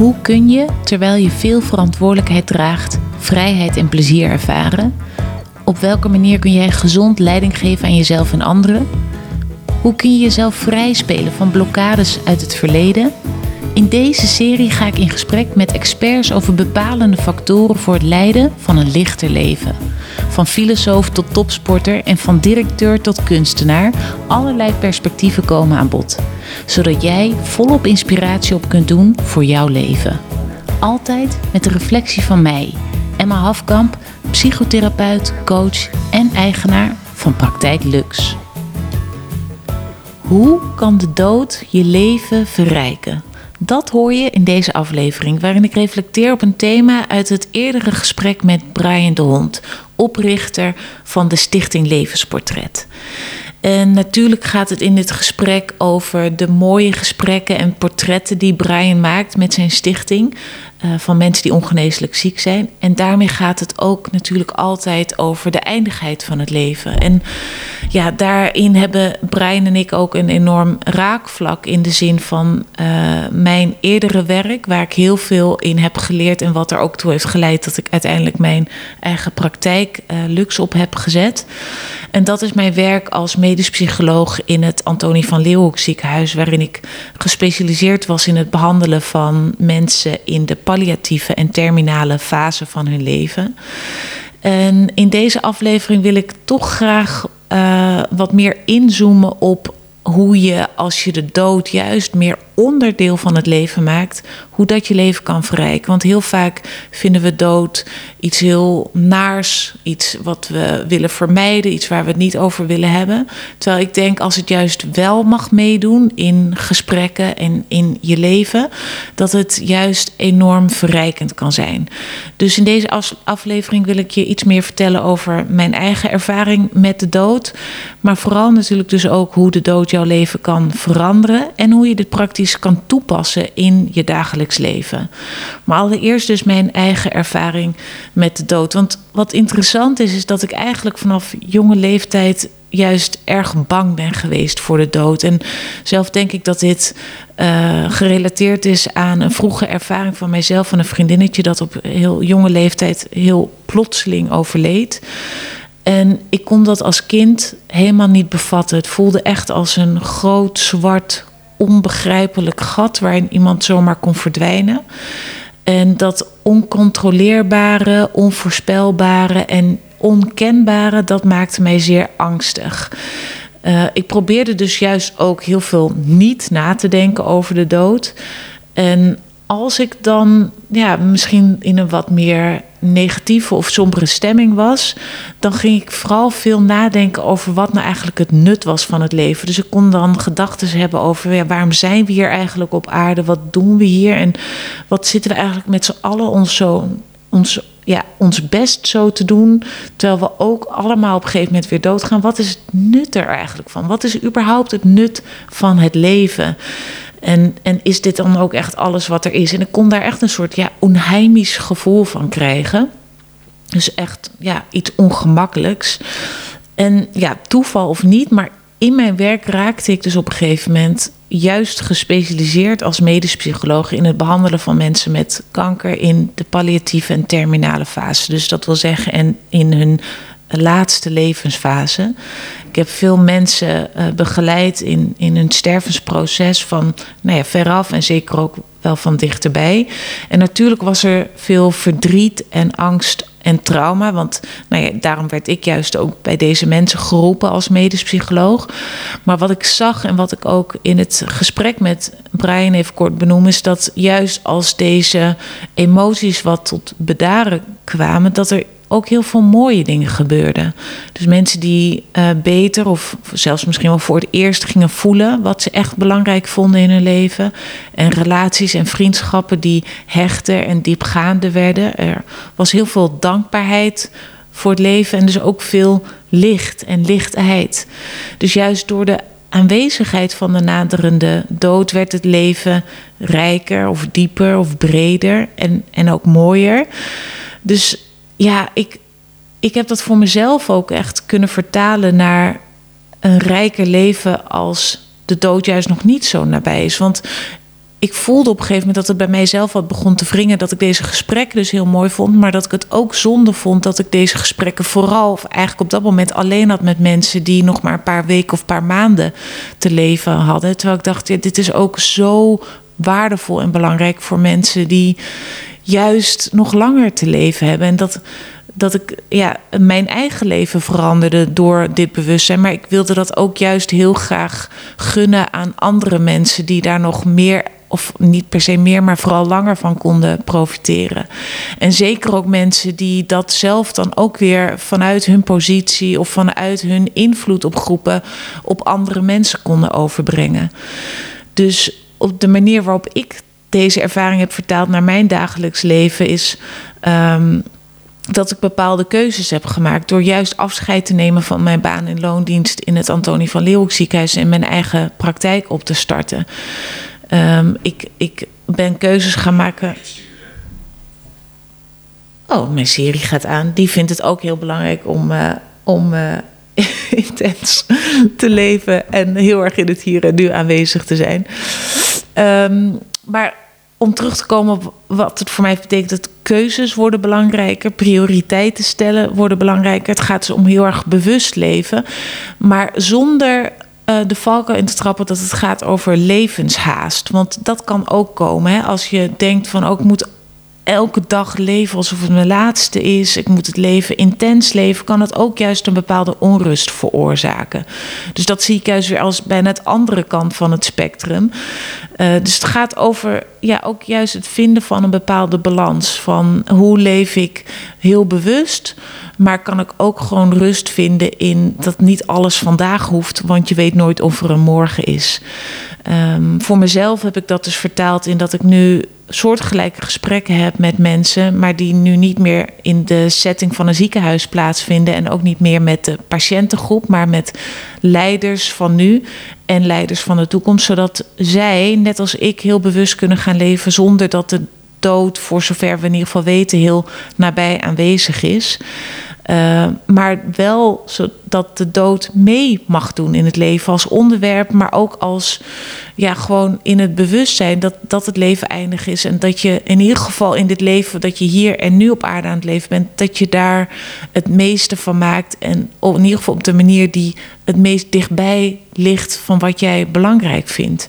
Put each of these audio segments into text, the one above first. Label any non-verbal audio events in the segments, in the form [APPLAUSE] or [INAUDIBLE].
Hoe kun je, terwijl je veel verantwoordelijkheid draagt, vrijheid en plezier ervaren? Op welke manier kun jij gezond leiding geven aan jezelf en anderen? Hoe kun je jezelf vrij spelen van blokkades uit het verleden? In deze serie ga ik in gesprek met experts over bepalende factoren voor het leiden van een lichter leven. Van filosoof tot topsporter en van directeur tot kunstenaar, allerlei perspectieven komen aan bod. Zodat jij volop inspiratie op kunt doen voor jouw leven. Altijd met de reflectie van mij, Emma Hafkamp, psychotherapeut, coach en eigenaar van Praktijk Lux. Hoe kan de dood je leven verrijken? Dat hoor je in deze aflevering, waarin ik reflecteer op een thema uit het eerdere gesprek met Brian de Hond, oprichter van de Stichting Levensportret. En natuurlijk gaat het in dit gesprek over de mooie gesprekken en portretten die Brian maakt met zijn stichting. Uh, van mensen die ongeneeslijk ziek zijn. En daarmee gaat het ook natuurlijk altijd over de eindigheid van het leven. En ja, daarin hebben Brian en ik ook een enorm raakvlak in de zin van uh, mijn eerdere werk, waar ik heel veel in heb geleerd en wat er ook toe heeft geleid dat ik uiteindelijk mijn eigen praktijk uh, Lux op heb gezet. En dat is mijn werk als medisch psycholoog in het Antonie van Leeuwenhoek ziekenhuis, waarin ik gespecialiseerd was in het behandelen van mensen in de palliatieve en terminale fase van hun leven. En in deze aflevering wil ik toch graag uh, wat meer inzoomen op hoe je als je de dood juist meer onderdeel van het leven maakt, hoe dat je leven kan verrijken. Want heel vaak vinden we dood iets heel naars, iets wat we willen vermijden, iets waar we het niet over willen hebben. Terwijl ik denk als het juist wel mag meedoen in gesprekken en in je leven, dat het juist enorm verrijkend kan zijn. Dus in deze aflevering wil ik je iets meer vertellen over mijn eigen ervaring met de dood, maar vooral natuurlijk dus ook hoe de dood jouw leven kan veranderen en hoe je dit praktisch kan toepassen in je dagelijks leven. Maar allereerst dus mijn eigen ervaring met de dood. Want wat interessant is, is dat ik eigenlijk vanaf jonge leeftijd juist erg bang ben geweest voor de dood. En zelf denk ik dat dit uh, gerelateerd is aan een vroege ervaring van mijzelf van een vriendinnetje dat op heel jonge leeftijd heel plotseling overleed. En ik kon dat als kind helemaal niet bevatten. Het voelde echt als een groot zwart onbegrijpelijk gat waarin iemand zomaar kon verdwijnen. En dat oncontroleerbare, onvoorspelbare en onkenbare, dat maakte mij zeer angstig. Uh, ik probeerde dus juist ook heel veel niet na te denken over de dood. En als ik dan ja, misschien in een wat meer negatieve of sombere stemming was, dan ging ik vooral veel nadenken over wat nou eigenlijk het nut was van het leven. Dus ik kon dan gedachten hebben over ja, waarom zijn we hier eigenlijk op aarde? Wat doen we hier? En wat zitten we eigenlijk met z'n allen ons zo ons, ja, ons best zo te doen, terwijl we ook allemaal op een gegeven moment weer doodgaan. Wat is het nut er eigenlijk van? Wat is überhaupt het nut van het leven? En, en is dit dan ook echt alles wat er is? En ik kon daar echt een soort ja, onheimisch gevoel van krijgen. Dus echt ja, iets ongemakkelijks. En ja, toeval of niet, maar in mijn werk raakte ik dus op een gegeven moment juist gespecialiseerd als medisch psycholoog in het behandelen van mensen met kanker in de palliatieve en terminale fase. Dus dat wil zeggen, en in hun laatste levensfase. Ik heb veel mensen uh, begeleid in, in hun stervensproces van nou ja, veraf en zeker ook wel van dichterbij. En natuurlijk was er veel verdriet en angst en trauma. Want nou ja, daarom werd ik juist ook bij deze mensen geroepen als medisch psycholoog. Maar wat ik zag en wat ik ook in het gesprek met Brian even kort benoem, is dat juist als deze emoties wat tot bedaren kwamen, dat er ook heel veel mooie dingen gebeurden. Dus mensen die uh, beter of zelfs misschien wel voor het eerst gingen voelen wat ze echt belangrijk vonden in hun leven. En relaties en vriendschappen die hechter en diepgaande werden. Er was heel veel dankbaarheid voor het leven en dus ook veel licht en lichtheid. Dus juist door de aanwezigheid van de naderende dood werd het leven rijker of dieper of breder en, en ook mooier. Dus ja, ik, ik heb dat voor mezelf ook echt kunnen vertalen naar een rijker leven als de dood juist nog niet zo nabij is. Want ik voelde op een gegeven moment dat het bij mijzelf wat begon te wringen. Dat ik deze gesprekken dus heel mooi vond. Maar dat ik het ook zonde vond dat ik deze gesprekken vooral, of eigenlijk op dat moment alleen had met mensen die nog maar een paar weken of een paar maanden te leven hadden. Terwijl ik dacht, dit is ook zo waardevol en belangrijk voor mensen die juist nog langer te leven hebben. En dat, dat ik ja, mijn eigen leven veranderde door dit bewustzijn. Maar ik wilde dat ook juist heel graag gunnen aan andere mensen die daar nog meer of niet per se meer, maar vooral langer van konden profiteren. En zeker ook mensen die dat zelf dan ook weer vanuit hun positie of vanuit hun invloed op groepen op andere mensen konden overbrengen. Dus op de manier waarop ik deze ervaring heb vertaald naar mijn dagelijks leven is. Um, dat ik bepaalde keuzes heb gemaakt door juist afscheid te nemen van mijn baan in loondienst in het Antonie van Leeuwenhoek ziekenhuis en mijn eigen praktijk op te starten. Um, ik, ik ben keuzes gaan maken. Oh, mijn serie gaat aan. Die vindt het ook heel belangrijk om, uh, om uh, [LAUGHS] intens te leven en heel erg in het hier en nu aanwezig te zijn. Um, maar om terug te komen op wat het voor mij betekent, dat keuzes worden belangrijker, prioriteiten stellen worden belangrijker. Het gaat dus om heel erg bewust leven, maar zonder uh, de valken in te trappen dat het gaat over levenshaast. Want dat kan ook komen hè? als je denkt van ook oh, moet elke dag leven alsof het mijn laatste is. Ik moet het leven intens leven. Kan het ook juist een bepaalde onrust veroorzaken. Dus dat zie ik juist weer als bijna het andere kant van het spectrum. Uh, dus het gaat over ja, ook juist het vinden van een bepaalde balans. Van hoe leef ik heel bewust. Maar kan ik ook gewoon rust vinden in dat niet alles vandaag hoeft. Want je weet nooit of er een morgen is. Um, voor mezelf heb ik dat dus vertaald in dat ik nu soortgelijke gesprekken heb met mensen, maar die nu niet meer in de setting van een ziekenhuis plaatsvinden en ook niet meer met de patiëntengroep, maar met leiders van nu en leiders van de toekomst, zodat zij, net als ik, heel bewust kunnen gaan leven zonder dat de dood, voor zover we in ieder geval weten, heel nabij aanwezig is. Uh, maar wel zodat de dood mee mag doen in het leven als onderwerp, maar ook als ja, gewoon in het bewustzijn dat, dat het leven eindig is. En dat je in ieder geval in dit leven, dat je hier en nu op aarde aan het leven bent, dat je daar het meeste van maakt. En in ieder geval op de manier die het meest dichtbij ligt van wat jij belangrijk vindt.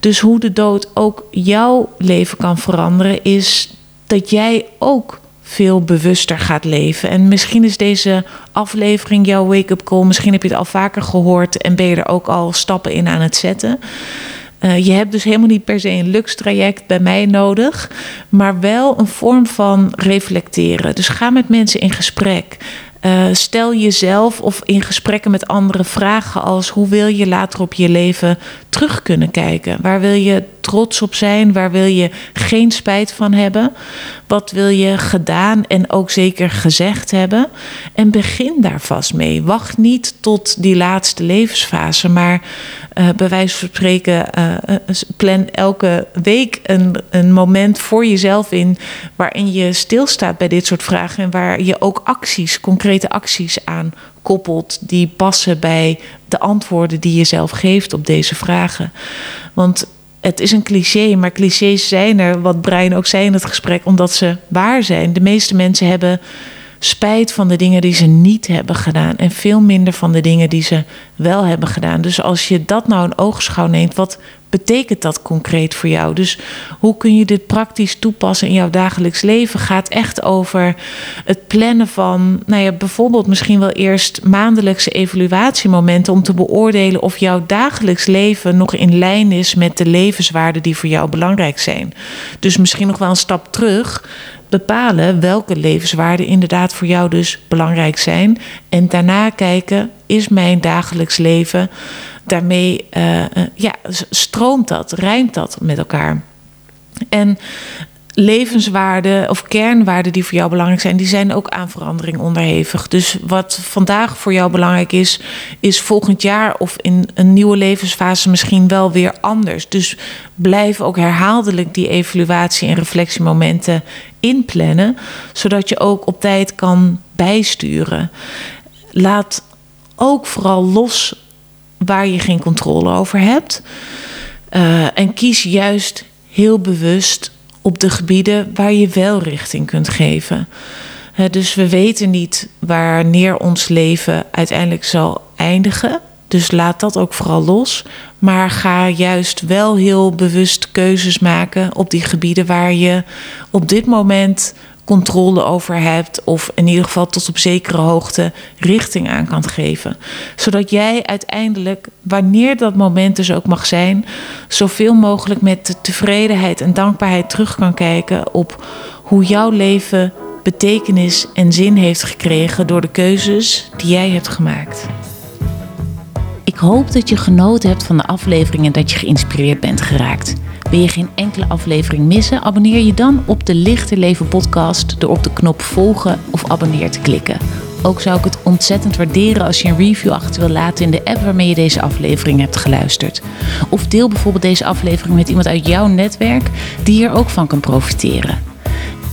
Dus hoe de dood ook jouw leven kan veranderen, is dat jij ook veel bewuster gaat leven. En misschien is deze aflevering jouw wake-up call. Misschien heb je het al vaker gehoord en ben je er ook al stappen in aan het zetten. Uh, je hebt dus helemaal niet per se een luxe traject bij mij nodig, maar wel een vorm van reflecteren. Dus ga met mensen in gesprek. Uh, stel jezelf of in gesprekken met anderen vragen als hoe wil je later op je leven terug kunnen kijken? Waar wil je trots op zijn? Waar wil je geen spijt van hebben? Wat wil je gedaan en ook zeker gezegd hebben? En begin daar vast mee. Wacht niet tot die laatste levensfase, maar uh, bij wijze van spreken, uh, plan elke week een, een moment voor jezelf in waarin je stilstaat bij dit soort vragen en waar je ook acties, concrete acties aan koppelt die passen bij de antwoorden die je zelf geeft op deze vragen. Want het is een cliché, maar clichés zijn er, wat Brian ook zei in het gesprek, omdat ze waar zijn. De meeste mensen hebben spijt van de dingen die ze niet hebben gedaan en veel minder van de dingen die ze wel hebben gedaan. Dus als je dat nou een oogschouw neemt, wat betekent dat concreet voor jou? Dus hoe kun je dit praktisch toepassen in jouw dagelijks leven? Gaat echt over het plannen van, nou ja, bijvoorbeeld misschien wel eerst maandelijkse evaluatiemomenten om te beoordelen of jouw dagelijks leven nog in lijn is met de levenswaarden die voor jou belangrijk zijn. Dus misschien nog wel een stap terug bepalen welke levenswaarden inderdaad voor jou dus belangrijk zijn. En daarna kijken, is mijn dagelijks leven daarmee, uh, ja, stroomt dat, rijmt dat met elkaar? En levenswaarden of kernwaarden die voor jou belangrijk zijn, die zijn ook aan verandering onderhevig. Dus wat vandaag voor jou belangrijk is, is volgend jaar of in een nieuwe levensfase misschien wel weer anders. Dus blijf ook herhaaldelijk die evaluatie en reflectiemomenten inplannen, zodat je ook op tijd kan bijsturen. Laat ook vooral los waar je geen controle over hebt. Uh, en kies juist heel bewust op de gebieden waar je wel richting kunt geven. Dus we weten niet wanneer ons leven uiteindelijk zal eindigen. Dus laat dat ook vooral los. Maar ga juist wel heel bewust keuzes maken op die gebieden waar je op dit moment controle over hebt. Of in ieder geval tot op zekere hoogte richting aan kan geven. Zodat jij uiteindelijk, wanneer dat moment dus ook mag zijn, zoveel mogelijk met tevredenheid en dankbaarheid terug kan kijken op hoe jouw leven betekenis en zin heeft gekregen door de keuzes die jij hebt gemaakt. Ik hoop dat je genoten hebt van de aflevering en dat je geïnspireerd bent geraakt. Wil je geen enkele aflevering missen? Abonneer je dan op de Lichte Leven podcast door op de knop volgen of abonneer te klikken. Ook zou ik het ontzettend waarderen als je een review achter wil laten in de app waarmee je deze aflevering hebt geluisterd. Of deel bijvoorbeeld deze aflevering met iemand uit jouw netwerk die hier ook van kan profiteren.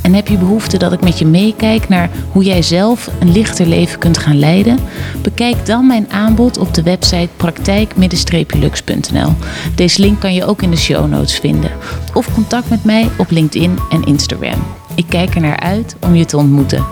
En heb je behoefte dat ik met je meekijk naar hoe jij zelf een lichter leven kunt gaan leiden? Bekijk dan mijn aanbod op de website praktijk-lux.nl. Deze link kan je ook in de show notes vinden. Of contact met mij op LinkedIn en Instagram. Ik kijk er naar uit om je te ontmoeten.